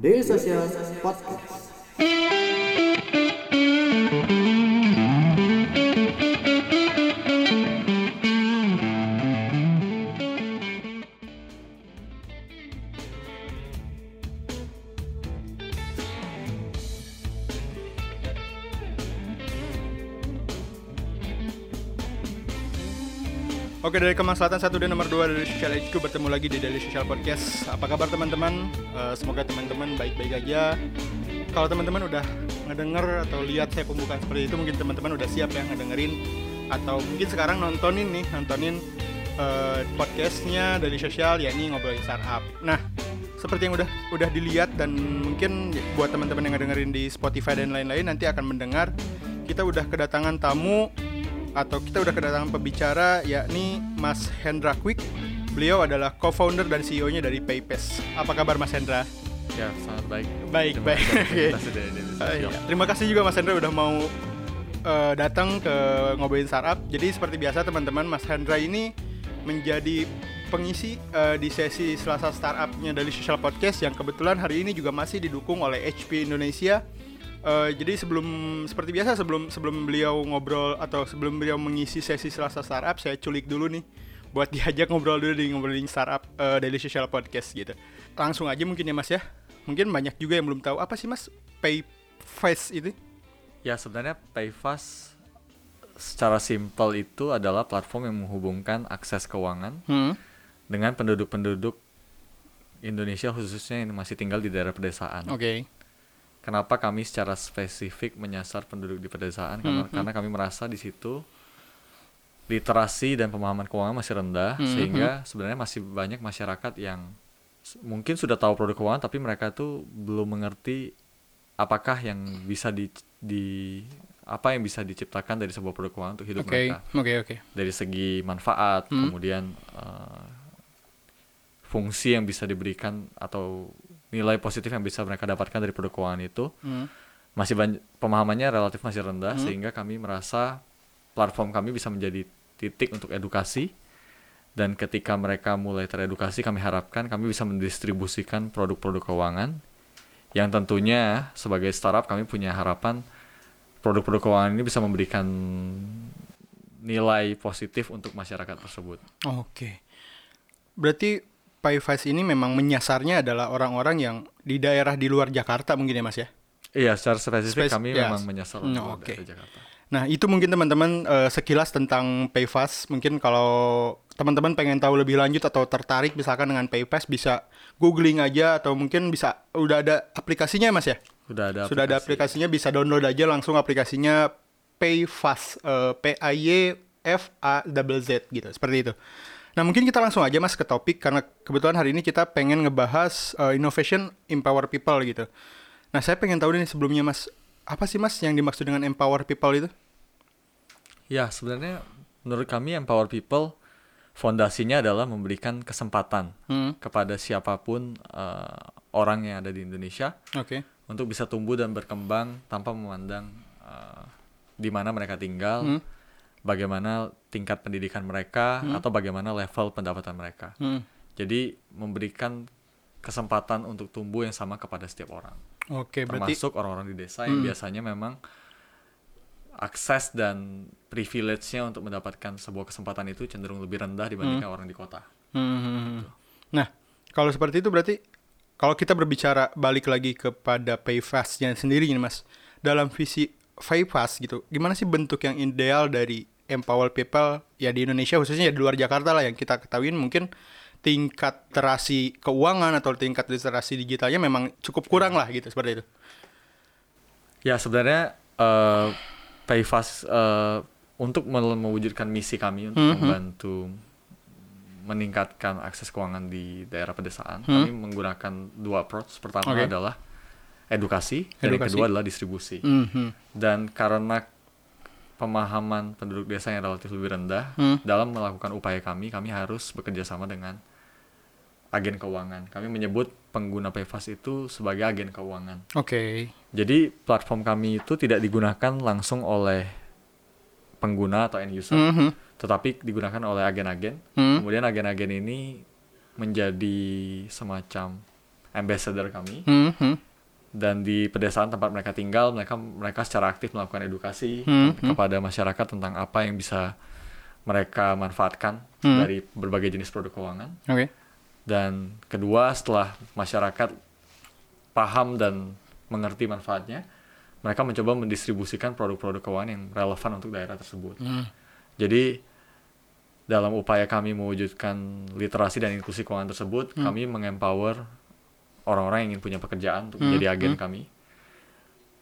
Daily Social Podcast. Dari Kemang Selatan satu dan nomor 2 dari Social HQ bertemu lagi di Daily Social Podcast. Apa kabar teman-teman? Eh, semoga teman-teman baik-baik aja. Kalau teman-teman udah ngedenger atau lihat saya pembukaan seperti itu, mungkin teman-teman udah siap ya ngedengerin atau mungkin sekarang nontonin nih, nontonin eh, podcastnya dari Social yakni ngobrolin startup. Nah, seperti yang udah udah dilihat dan mungkin buat teman-teman yang ngedengerin di Spotify dan lain-lain nanti akan mendengar kita udah kedatangan tamu atau kita udah kedatangan pembicara yakni Mas Hendra Quick. Beliau adalah co-founder dan CEO-nya dari Paypes. Apa kabar Mas Hendra? Ya, sangat baik. Baik, Terima baik. kasih Uh, iya. Terima kasih juga Mas Hendra udah mau uh, datang ke ngobrolin startup. Jadi seperti biasa teman-teman, Mas Hendra ini menjadi pengisi uh, di sesi Selasa Startupnya dari Social Podcast yang kebetulan hari ini juga masih didukung oleh HP Indonesia. Uh, jadi sebelum seperti biasa sebelum sebelum beliau ngobrol atau sebelum beliau mengisi sesi Selasa Startup, saya culik dulu nih buat diajak ngobrol dulu di ngobrolin startup uh, Daily Social Podcast gitu. Langsung aja mungkin ya Mas ya. Mungkin banyak juga yang belum tahu apa sih Mas Payface itu? Ya, sebenarnya PayFast secara simpel itu adalah platform yang menghubungkan akses keuangan Hmm. dengan penduduk-penduduk Indonesia khususnya yang masih tinggal di daerah pedesaan. Oke. Kenapa kami secara spesifik menyasar penduduk di pedesaan? Karena, Hmm, karena kami merasa di situ literasi dan pemahaman keuangan masih rendah Hmm, sehingga sebenarnya masih banyak masyarakat yang mungkin sudah tahu produk keuangan tapi mereka tuh belum mengerti apakah yang bisa di, di apa yang bisa diciptakan dari sebuah produk keuangan untuk hidup Oke. mereka Oke, oke. dari segi manfaat Hmm. kemudian eh, fungsi yang bisa diberikan atau nilai positif yang bisa mereka dapatkan dari produk keuangan itu Hmm. masih banyak pemahamannya relatif masih rendah Hmm. sehingga kami merasa platform kami bisa menjadi titik untuk edukasi dan ketika mereka mulai teredukasi kami harapkan kami bisa mendistribusikan produk-produk keuangan yang tentunya sebagai startup kami punya harapan produk-produk keuangan ini bisa memberikan nilai positif untuk masyarakat tersebut. Oke. Berarti Payface ini memang menyasarnya adalah orang-orang yang di daerah di luar Jakarta mungkin ya Mas ya? Iya, secara spesifik Spes- kami ya. memang menyasar untuk oke. daerah Jakarta. Nah, itu mungkin teman-teman eh, sekilas tentang Payfast. Mungkin kalau teman-teman pengen tahu lebih lanjut atau tertarik misalkan dengan Payfast bisa googling aja atau mungkin bisa udah ada aplikasinya Mas ya? Sudah ada Sudah ada aplikasinya bisa download aja langsung aplikasinya Payfast eh, P A Y F A Z Z gitu seperti itu. Nah mungkin kita langsung aja mas ke topik karena kebetulan hari ini kita pengen ngebahas eh, innovation empower people gitu. Nah saya pengen tahu nih sebelumnya mas apa sih mas yang dimaksud dengan empower people itu? Ya, sebenarnya menurut kami empower people fondasinya adalah memberikan kesempatan Hmm, kepada siapa pun eh, orang yang ada di Indonesia Oke. untuk bisa tumbuh dan berkembang tanpa memandang eh, di mana mereka tinggal, Hmm. Bagaimana tingkat pendidikan mereka atau bagaimana level pendapatan mereka. Hmm. Jadi memberikan kesempatan untuk tumbuh yang sama kepada setiap orang. Oke berarti termasuk orang-orang di desa yang Hmm. biasanya memang akses dan privilege-nya untuk mendapatkan sebuah kesempatan itu cenderung lebih rendah dibandingkan orang di kota. Hmm, hmm, hmm. Nah, kalau seperti itu berarti kalau kita berbicara balik lagi kepada Payfast-nya sendiri nih Mas, dalam visi Payfast gitu, gimana sih bentuk yang ideal dari empower people ya di Indonesia khususnya ya di luar Jakarta lah yang kita ketahuin mungkin tingkat literasi keuangan atau tingkat literasi digitalnya memang cukup kurang lah gitu seperti itu. Ya sebenarnya eh Payfast eh, untuk mewujudkan misi kami untuk Mhm. membantu meningkatkan akses keuangan di daerah pedesaan, Hmm. kami menggunakan dua approach. Pertama Oke. adalah edukasi, dan yang Edukasi. kedua adalah distribusi. Mhm. dan karena pemahaman penduduk desa yang relatif lebih rendah Hmm. dalam melakukan upaya kami kami harus bekerja sama dengan agen keuangan kami menyebut pengguna PayFast itu sebagai agen keuangan Oke. jadi platform kami itu tidak digunakan langsung oleh pengguna atau end user Mhm. tetapi digunakan oleh agen-agen Hmm. kemudian agen-agen ini menjadi semacam ambassador kami Hmm, hmm. Dan di pedesaan tempat mereka tinggal mereka mereka secara aktif melakukan edukasi Hmm, kepada masyarakat tentang apa yang bisa mereka manfaatkan Hmm. dari berbagai jenis produk keuangan Oke. dan kedua setelah masyarakat paham dan mengerti manfaatnya mereka mencoba mendistribusikan produk-produk keuangan yang relevan untuk daerah tersebut Hmm. jadi dalam upaya kami mewujudkan literasi dan inklusi keuangan tersebut Hmm. kami mengempower orang-orang yang ingin punya pekerjaan untuk Hmm, menjadi agen hmm. kami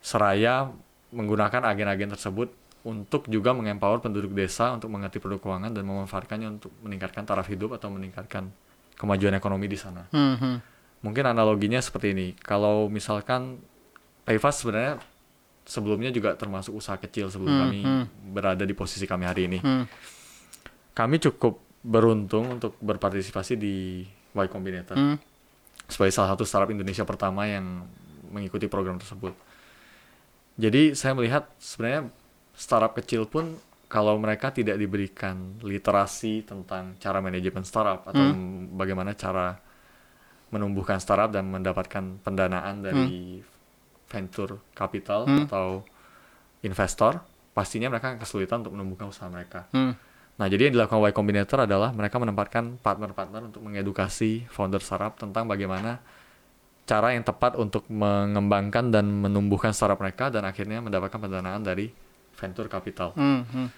seraya menggunakan agen-agen tersebut untuk juga mengempower penduduk desa untuk mengerti produk keuangan dan memanfaatkannya untuk meningkatkan taraf hidup atau meningkatkan kemajuan ekonomi di sana. Hmm, hmm. Mungkin analoginya seperti ini. Kalau misalkan Payfast sebenarnya sebelumnya juga termasuk usaha kecil sebelum Hmm, kami hmm. berada di posisi kami hari ini. Hmm. Kami cukup beruntung untuk berpartisipasi di Y Combinator Hmm. Sebagai salah satu startup Indonesia pertama yang mengikuti program tersebut. Jadi saya melihat sebenarnya startup kecil pun kalau mereka tidak diberikan literasi tentang cara manajemen startup atau m- bagaimana cara menumbuhkan startup dan mendapatkan pendanaan dari venture capital Hmm. atau investor, pastinya mereka akan kesulitan untuk menumbuhkan usaha mereka. Hmm. Nah, jadi yang dilakukan Y Combinator adalah mereka menempatkan partner-partner untuk mengedukasi founder startup tentang bagaimana cara yang tepat untuk mengembangkan dan menumbuhkan startup mereka dan akhirnya mendapatkan pendanaan dari venture capital. Hmm. Hmm.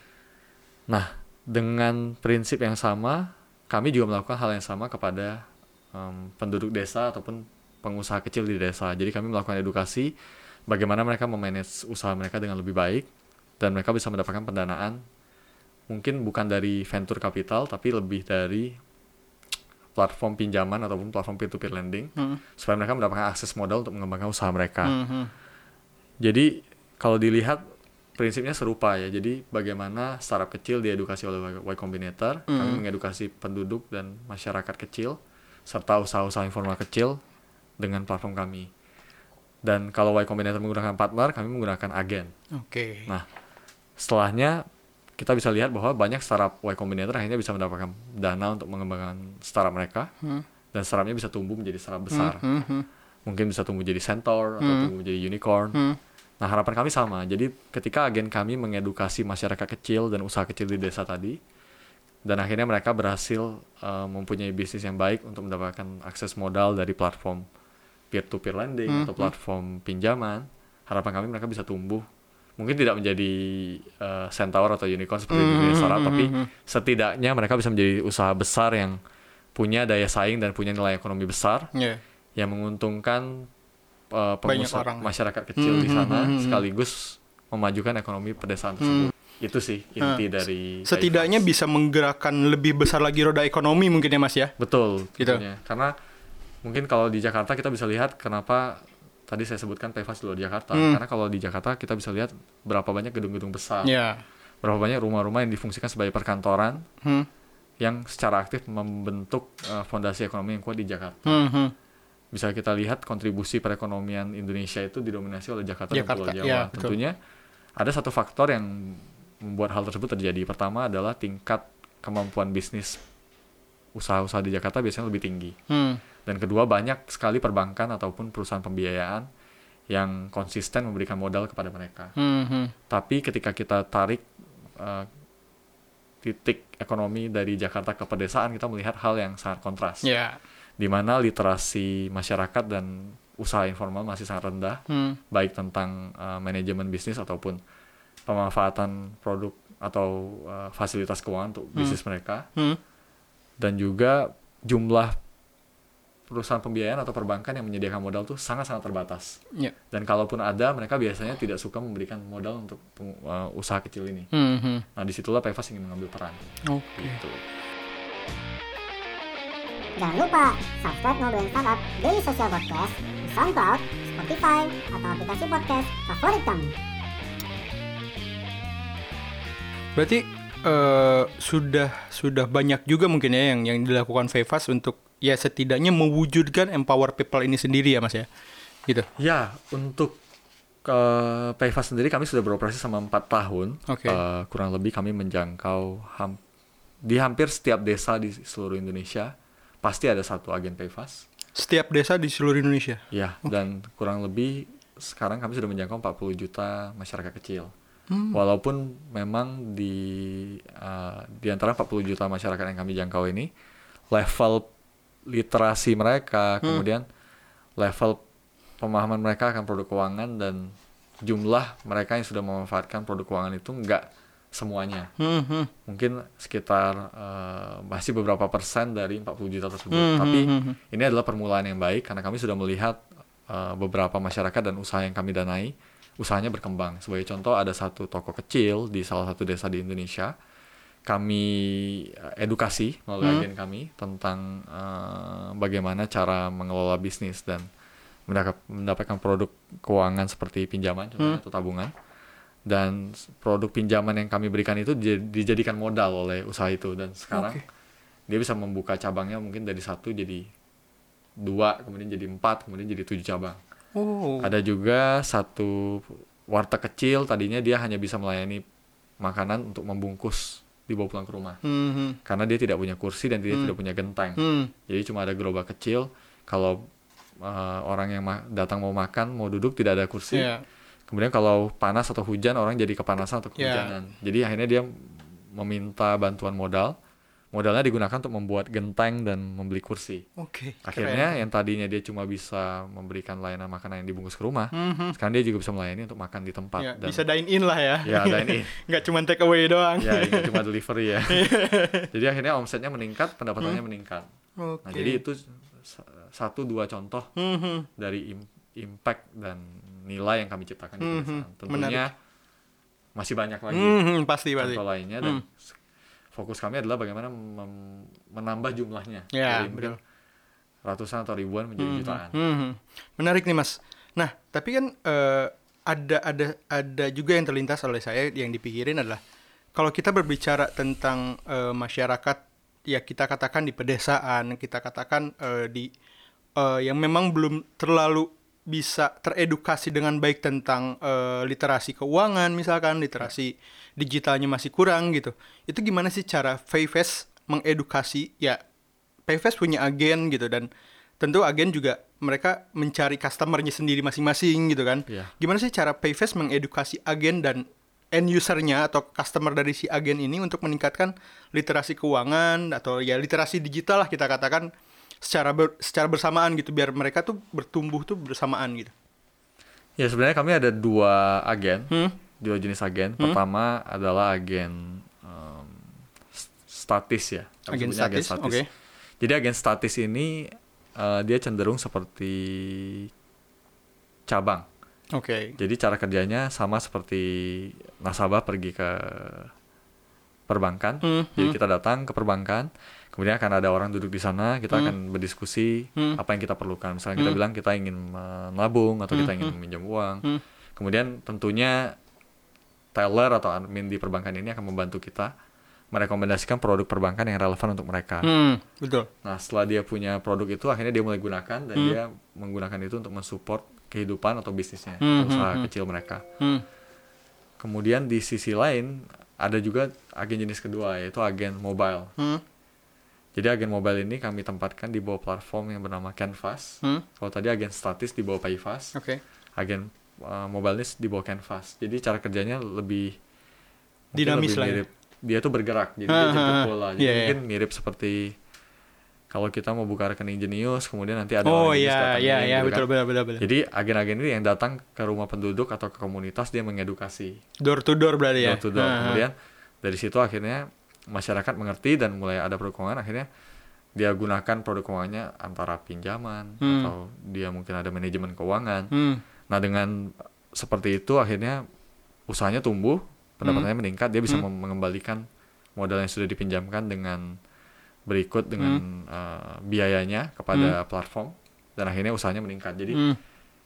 Nah, dengan prinsip yang sama, kami juga melakukan hal yang sama kepada em, penduduk desa ataupun pengusaha kecil di desa. Jadi kami melakukan edukasi bagaimana mereka memanage usaha mereka dengan lebih baik dan mereka bisa mendapatkan pendanaan mungkin bukan dari venture capital tapi lebih dari platform pinjaman ataupun platform peer-to-peer lending Hmm. supaya mereka mendapatkan akses modal untuk mengembangkan usaha mereka. Hmm. Hmm. Jadi kalau dilihat prinsipnya serupa ya. Jadi bagaimana startup kecil diedukasi oleh Y Combinator, kami mengedukasi penduduk dan masyarakat kecil serta usaha-usaha informal kecil dengan platform kami. Dan kalau Y Combinator menggunakan partner, kami menggunakan agen. Oke. Nah, setelahnya kita bisa lihat bahwa banyak startup Y Combinator akhirnya bisa mendapatkan dana untuk mengembangkan startup mereka Hmm. dan startupnya bisa tumbuh menjadi startup besar. Hmm. Hmm. Mungkin bisa tumbuh jadi centaur atau tumbuh menjadi unicorn. Hmm. Nah, harapan kami sama. Jadi, ketika agen kami mengedukasi masyarakat kecil dan usaha kecil di desa tadi, dan akhirnya mereka berhasil uh, mempunyai bisnis yang baik untuk mendapatkan akses modal dari platform peer-to-peer lending Hmm, atau platform pinjaman, harapan kami mereka bisa tumbuh. Mungkin tidak menjadi uh, centaur atau unicorn seperti di Hmm, dunia hmm, hmm, tapi setidaknya mereka bisa menjadi usaha besar yang punya daya saing dan punya nilai ekonomi besar Ya. yang menguntungkan uh, pengusaha orang. masyarakat kecil di Hmm, sana hmm, hmm, sekaligus memajukan ekonomi pedesaan tersebut. Itu sih inti dari Hmm. Setidaknya Payfast. bisa menggerakkan lebih besar lagi roda ekonomi mungkin ya Mas ya. betul Gitu. tentunya. Karena mungkin kalau di Jakarta kita bisa lihat kenapa tadi saya sebutkan Payfast di luar Jakarta. Hmm. Karena kalau di Jakarta kita bisa lihat berapa banyak gedung-gedung besar, Ya. berapa banyak rumah-rumah yang difungsikan sebagai perkantoran Hmm. yang secara aktif membentuk uh, fondasi ekonomi yang kuat di Jakarta. Hmm. Hmm. bisa kita lihat kontribusi perekonomian Indonesia itu didominasi oleh Jakarta, Jakarta, dan Pulau Jawa. ya, betul. Tentunya ada satu faktor yang membuat hal tersebut terjadi. Pertama adalah tingkat kemampuan bisnis usaha-usaha di Jakarta biasanya lebih tinggi. Hmm. Dan kedua banyak sekali perbankan ataupun perusahaan pembiayaan yang konsisten memberikan modal kepada mereka. Hmm. Hmm. Tapi ketika kita tarik eh, titik ekonomi dari Jakarta ke pedesaan, kita melihat hal yang sangat kontras Ya. di mana literasi masyarakat dan usaha informal masih sangat rendah, Hmm. baik tentang uh, manajemen bisnis ataupun pemanfaatan produk atau uh, fasilitas keuangan untuk bisnis mereka, Hmm. dan juga jumlah perusahaan pembiayaan atau perbankan yang menyediakan modal tuh sangat-sangat terbatas. Ya. Dan kalaupun ada, mereka biasanya tidak suka memberikan modal untuk peng- uh, usaha kecil ini. Hmm. Hmm. Nah, di situlah Payfast ingin mengambil peran. Oke. Gitu. Jangan lupa subscribe Ngobrolin Startup Daily Social Podcast di SoundCloud, Spotify, atau aplikasi podcast favorit kamu. Berarti eh, sudah sudah banyak juga mungkin ya yang yang dilakukan Fevas untuk ya setidaknya mewujudkan empower people ini sendiri ya Mas ya. Gitu. Ya, untuk uh, Payfast sendiri kami sudah beroperasi selama empat tahun. Oke. Uh, kurang lebih kami menjangkau ham- di hampir setiap desa di seluruh Indonesia pasti ada satu agen Payfast. Setiap desa di seluruh Indonesia. Ya, dan kurang lebih sekarang kami sudah menjangkau 40 juta masyarakat kecil. Walaupun memang di uh, di antara 40 juta masyarakat yang kami jangkau ini level literasi mereka, kemudian level pemahaman mereka akan produk keuangan dan jumlah mereka yang sudah memanfaatkan produk keuangan itu enggak semuanya. Hmm, hmm. Mungkin sekitar uh, masih beberapa persen dari 40 juta tersebut. Tapi ini adalah permulaan yang baik karena kami sudah melihat uh, beberapa masyarakat dan usaha yang kami danai usahanya berkembang. Sebagai contoh ada satu toko kecil di salah satu desa di Indonesia. Kami uh, edukasi melalui agen kami tentang uh, bagaimana cara mengelola bisnis dan mendapatkan produk keuangan seperti pinjaman contohnya atau tabungan. Dan produk pinjaman yang kami berikan itu di- dijadikan modal oleh usaha itu. Dan sekarang Oke. dia bisa membuka cabangnya mungkin dari satu jadi dua kemudian jadi empat kemudian jadi tujuh cabang. Oh. ada juga satu warteg kecil tadinya dia hanya bisa melayani makanan untuk membungkus dibawa pulang ke rumah Hmm, hmm. karena dia tidak punya kursi dan dia tidak punya genteng Hmm. jadi cuma ada gerobak kecil kalau uh, orang yang ma- datang mau makan mau duduk tidak ada kursi Iya. Kemudian kalau panas atau hujan orang jadi kepanasan atau Ya. kehujanan. Jadi akhirnya dia meminta bantuan modal. Modalnya digunakan untuk membuat genteng dan membeli kursi. Oke. Akhirnya yang tadinya dia cuma bisa memberikan layanan makanan yang dibungkus ke rumah, Mhm. sekarang dia juga bisa melayani untuk makan di tempat Ya, dan bisa dine in lah ya. ya dine in. Nggak cuma take away doang. ya ini cuma delivery ya. jadi akhirnya omsetnya meningkat, pendapatannya meningkat. Oke. Nah, jadi itu sa- satu dua contoh Mhm. dari im- impact dan nilai yang kami ciptakan di Mhm, pedesaan. Tentunya masih banyak lagi Mhm, pasti pasti. contoh lainnya dan s- fokus kami adalah bagaimana menambah jumlahnya Ya, dari mungkin ratusan atau ribuan menjadi jutaan. Mhm. Menarik nih Mas. Nah, tapi kan eh, ada ada ada juga yang terlintas oleh saya yang dipikirin adalah kalau kita berbicara tentang eh, masyarakat ya kita katakan di pedesaan, kita katakan eh, di eh, yang memang belum terlalu bisa teredukasi dengan baik tentang eh, literasi keuangan misalkan literasi digitalnya masih kurang gitu. Itu gimana sih cara Payfest mengedukasi ya Payfest punya agen gitu dan tentu agen juga mereka mencari customernya sendiri masing-masing gitu kan. Iya. Gimana sih cara Payfest mengedukasi agen dan end usernya atau customer dari si agen ini untuk meningkatkan literasi keuangan atau ya literasi digital lah kita katakan secara ber- secara bersamaan gitu biar mereka tuh bertumbuh tuh bersamaan gitu. Ya sebenarnya kami ada dua agen, Hmm. dua jenis agen. Pertama adalah agen s- statis ya. Agen sebutnya statis, oke. Jadi agen statis ini eh, dia cenderung seperti cabang. Oke. Jadi cara kerjanya sama seperti nasabah pergi ke perbankan. Hmm, Jadi kita datang ke perbankan, kemudian akan ada orang duduk di sana, kita Hmm. akan berdiskusi apa yang kita perlukan. Misalnya kita bilang kita ingin menabung atau kita ingin meminjam uang. Hmm. Kemudian tentunya teller atau admin di perbankan ini akan membantu kita merekomendasikan produk perbankan yang relevan untuk mereka. Hmm, betul. Nah, setelah dia punya produk itu, akhirnya dia mulai gunakan dan Hmm. dia menggunakan itu untuk mensupport kehidupan atau bisnisnya, Hmm, atau usaha hmm, hmm. kecil mereka. Hmm. Kemudian di sisi lain ada juga agen jenis kedua yaitu agen mobile. Hmm. Jadi agen mobile ini kami tempatkan di bawah platform yang bernama Canvas. Hmm. Kalau tadi agen statis di bawah Payfast, Oke. agen uh, mobile ini di bawah Canvas. Jadi cara kerjanya lebih Dinamis lebih lah ya. mirip. Dia tuh bergerak, jadi Ah, dia ah, jemput ah. bola. Jadi Iya, iya. mungkin mirip seperti kalau kita mau buka rekening jenius, kemudian nanti ada Oh orang jenius iya iya iya gitu betul kan. betul betul betul. Jadi agen-agen ini yang datang ke rumah penduduk atau ke komunitas dia mengedukasi Door to door berarti ya. door to door. Ah, ah. Kemudian dari situ akhirnya masyarakat mengerti dan mulai ada produk keuangan akhirnya dia gunakan produk keuangannya antara pinjaman Hmm. atau dia mungkin ada manajemen keuangan. Hmm. Nah, dengan seperti itu akhirnya usahanya tumbuh, pendapatannya meningkat, dia bisa Hmm. mengembalikan modal yang sudah dipinjamkan dengan berikut dengan Hmm. eh, biayanya kepada platform dan akhirnya usahanya meningkat. Jadi Hmm.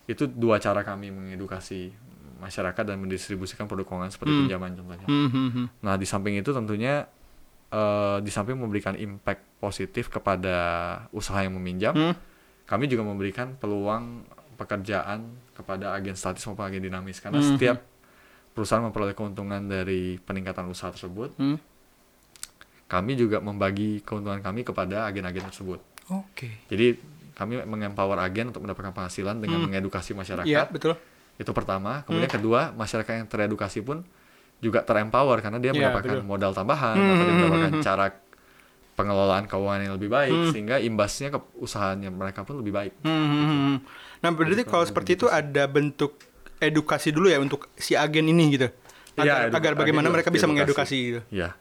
itu dua cara kami mengedukasi masyarakat dan mendistribusikan produk keuangan seperti Hmm. pinjaman contohnya. Hmm, hmm, hmm. Nah, di samping itu tentunya eh, di samping memberikan impact positif kepada usaha yang meminjam, Hmm. kami juga memberikan peluang pekerjaan kepada agen statis maupun agen dinamis karena Mhm. setiap perusahaan memperoleh keuntungan dari peningkatan usaha tersebut, Hmm. kami juga membagi keuntungan kami kepada agen-agen tersebut. Oke. Jadi kami mengempower agen untuk mendapatkan penghasilan dengan mengedukasi masyarakat. Iya, betul. Itu pertama. Kemudian kedua, masyarakat yang teredukasi pun juga terempower karena dia Iya, mendapatkan betul. modal tambahan Hmm, atau dia hmm, mendapatkan hmm, cara pengelolaan keuangan yang lebih baik Hmm. sehingga imbasnya ke usahanya mereka pun lebih baik. Hmm, hmm, hmm. Nah, berarti kalau seperti itu ada bentuk edukasi dulu ya untuk si agen ini gitu. Iya, Agar, edu- agar bagaimana agen mereka bisa diedukasi. mengedukasi gitu. Ya.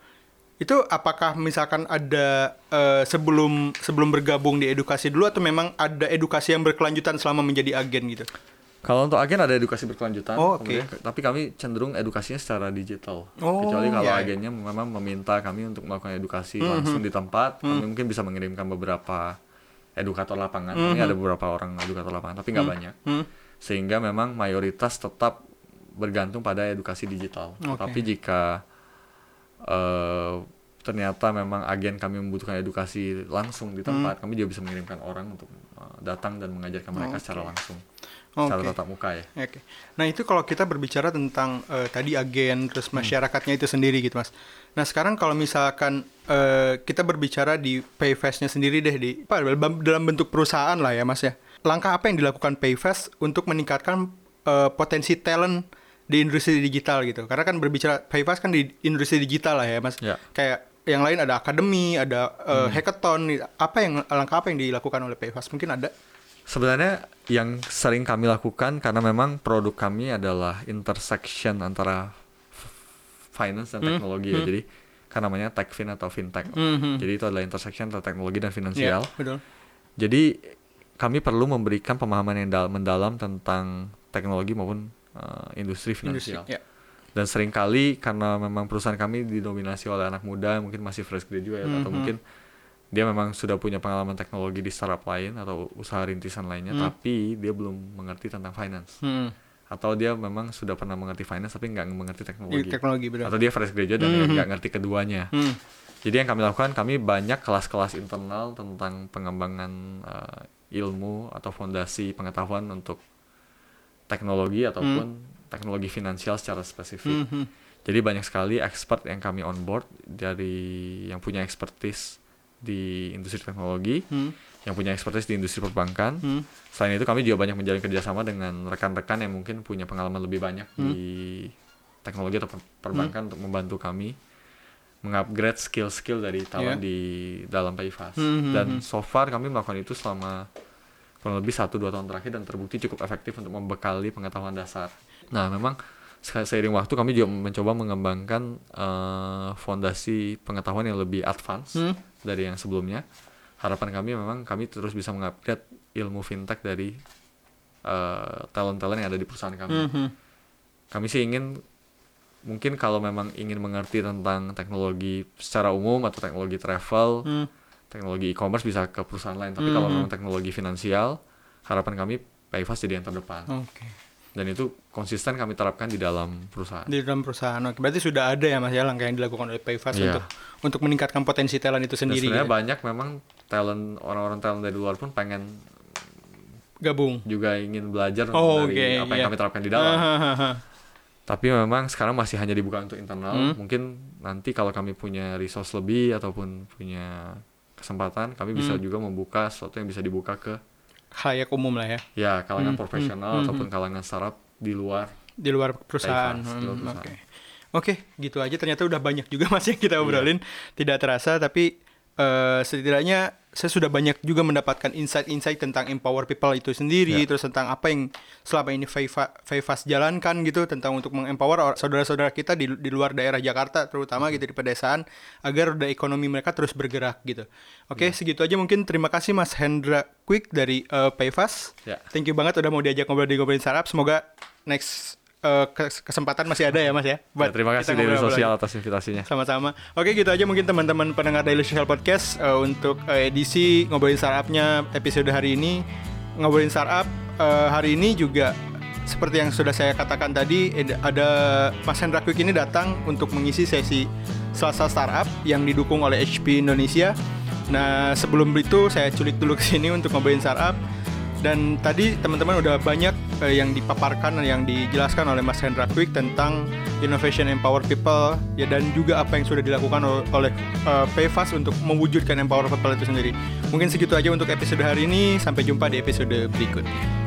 Itu apakah misalkan ada eh, sebelum sebelum bergabung di edukasi dulu atau memang ada edukasi yang berkelanjutan selama menjadi agen gitu? Kalau untuk agen ada edukasi berkelanjutan, Oh, kemudian- tapi kami cenderung edukasinya secara digital. Oh, Kecuali kalau ya, ya. agennya memang meminta kami untuk melakukan edukasi Hmm, langsung di tempat, kami mungkin bisa mengirimkan beberapa edukator lapangan. Kami ada beberapa orang edukator lapangan, tapi nggak banyak. Hmm. Sehingga memang mayoritas tetap bergantung pada edukasi digital. Oke. Tapi jika eh, ternyata memang agen kami membutuhkan edukasi langsung di Hmm. tempat, kami juga bisa mengirimkan orang untuk eh, datang dan mengajarkan mereka secara langsung, secara Oke. tatap muka ya. Oke. Nah itu kalau kita berbicara tentang eh, tadi agen terus Hmm. masyarakatnya itu sendiri gitu mas. Nah sekarang kalau misalkan eh, kita berbicara di Payfast-nya sendiri deh di apa, dalam, bentuk perusahaan lah ya mas ya. Langkah apa yang dilakukan Payfast untuk meningkatkan eh, potensi talent di industri digital gitu? Karena kan berbicara Payfast kan di industri digital lah ya mas. Ya. Kayak yang lain ada akademi, ada eh, Hmm. hackathon. Apa yang langkah apa yang dilakukan oleh Payfast? Mungkin ada. Sebenarnya yang sering kami lakukan karena memang produk kami adalah intersection antara finance dan teknologi ya. Jadi kan namanya techfin atau fintech. Mhm. Jadi itu adalah intersection antara teknologi dan finansial. betul. Jadi kami perlu memberikan pemahaman yang dal- mendalam tentang teknologi maupun uh, industri Industri. finansial. Ya. Dan sering kali karena memang perusahaan kami didominasi oleh anak muda, mungkin masih fresh graduate atau Mhm. mungkin dia memang sudah punya pengalaman teknologi di startup lain atau usaha rintisan lainnya, Hmm. tapi dia belum mengerti tentang finance. Hmm. Atau dia memang sudah pernah mengerti finance tapi nggak mengerti Di teknologi. teknologi betul. Atau dia fresh graduate dan nggak ngerti keduanya. Hmm. Jadi yang kami lakukan, kami banyak kelas-kelas internal tentang pengembangan uh, ilmu atau fondasi pengetahuan untuk teknologi ataupun teknologi finansial secara spesifik. Hmm. Jadi banyak sekali expert yang kami on board dari yang punya expertise di industri teknologi, Hmm. yang punya expertise di industri perbankan. Hmm. Selain itu kami juga banyak menjalin kerjasama dengan rekan-rekan yang mungkin punya pengalaman lebih banyak Hmm. di teknologi atau per- perbankan untuk membantu kami mengupgrade skill-skill dari talent Yeah. di dalam Payfast. Hmm, hmm, Dan hmm. so far kami melakukan itu selama kurang lebih 1-2 tahun terakhir dan terbukti cukup efektif untuk membekali pengetahuan dasar. Nah, memang seiring waktu kami juga mencoba mengembangkan eh, fondasi pengetahuan yang lebih advance Hmm. dari yang sebelumnya. Harapan kami memang kami terus bisa mengupgrade ilmu fintech dari eh, talent-talent yang ada di perusahaan kami. Hmm. Kami sih ingin mungkin kalau memang ingin mengerti tentang teknologi secara umum atau teknologi travel, Hmm. teknologi e-commerce bisa ke perusahaan lain. Tapi kalau Mhm. memang teknologi finansial, harapan kami Payfast jadi yang terdepan. Oke. Dan itu konsisten kami terapkan di dalam perusahaan. Di dalam perusahaan. Oke, berarti sudah ada ya Mas ya langkah yang dilakukan oleh Payfast Iya. untuk untuk meningkatkan potensi talent itu Dan sendiri. sebenarnya gitu. banyak memang talent orang-orang talent dari luar pun pengen Gabung. juga ingin belajar Oh, dari oke, apa yang iya. kami terapkan di dalam. Tapi memang sekarang masih hanya dibuka untuk internal. Hmm. Mungkin nanti kalau kami punya resource lebih ataupun punya kesempatan, kami bisa Hmm. juga membuka sesuatu yang bisa dibuka ke Kayak umum lah ya ya kalangan Hmm, profesional hmm, hmm, ataupun kalangan startup di luar. di luar perusahaan. Di luar Hmm, perusahaan. Oke. Oke, gitu aja ternyata udah banyak juga Mas yang kita obrolin. Tidak terasa tapi eh, setidaknya saya sudah banyak juga mendapatkan insight-insight tentang empower people itu sendiri, Ya. terus tentang apa yang selama ini Faifa- Faifas jalankan gitu tentang untuk mengempower saudara-saudara kita di, di luar daerah Jakarta terutama gitu di pedesaan agar roda ekonomi mereka terus bergerak gitu. Oke, segitu aja mungkin terima kasih Mas Hendra Quick dari eh, Payfast. Ya. Thank you banget udah mau diajak ngobrol di ngobrolin startup. Semoga next eh, kes- kesempatan masih ada ya Mas ya. Ya, terima kasih Daily lagi. atas invitasinya. Sama-sama. Oke gitu aja mungkin teman-teman pendengar Daily Social Podcast eh, untuk eh, edisi ngobrolin startupnya episode hari ini ngobrolin startup eh, hari ini juga seperti yang sudah saya katakan tadi ada Mas Hendra Quick ini datang untuk mengisi sesi Selasa Startup yang didukung oleh HP Indonesia. Nah sebelum itu saya culik dulu ke sini untuk ngobrolin startup. Dan tadi teman-teman udah banyak eh, yang dipaparkan yang dijelaskan oleh Mas Hendra Quick tentang innovation empower people ya dan juga apa yang sudah dilakukan ol- oleh eh, PFAS untuk mewujudkan empower people itu sendiri. Mungkin segitu aja untuk episode hari ini. Sampai jumpa di episode berikutnya.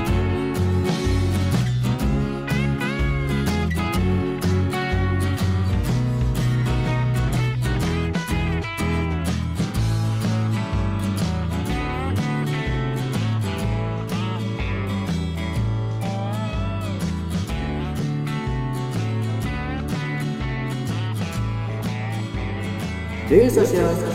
Daily Social Podcast.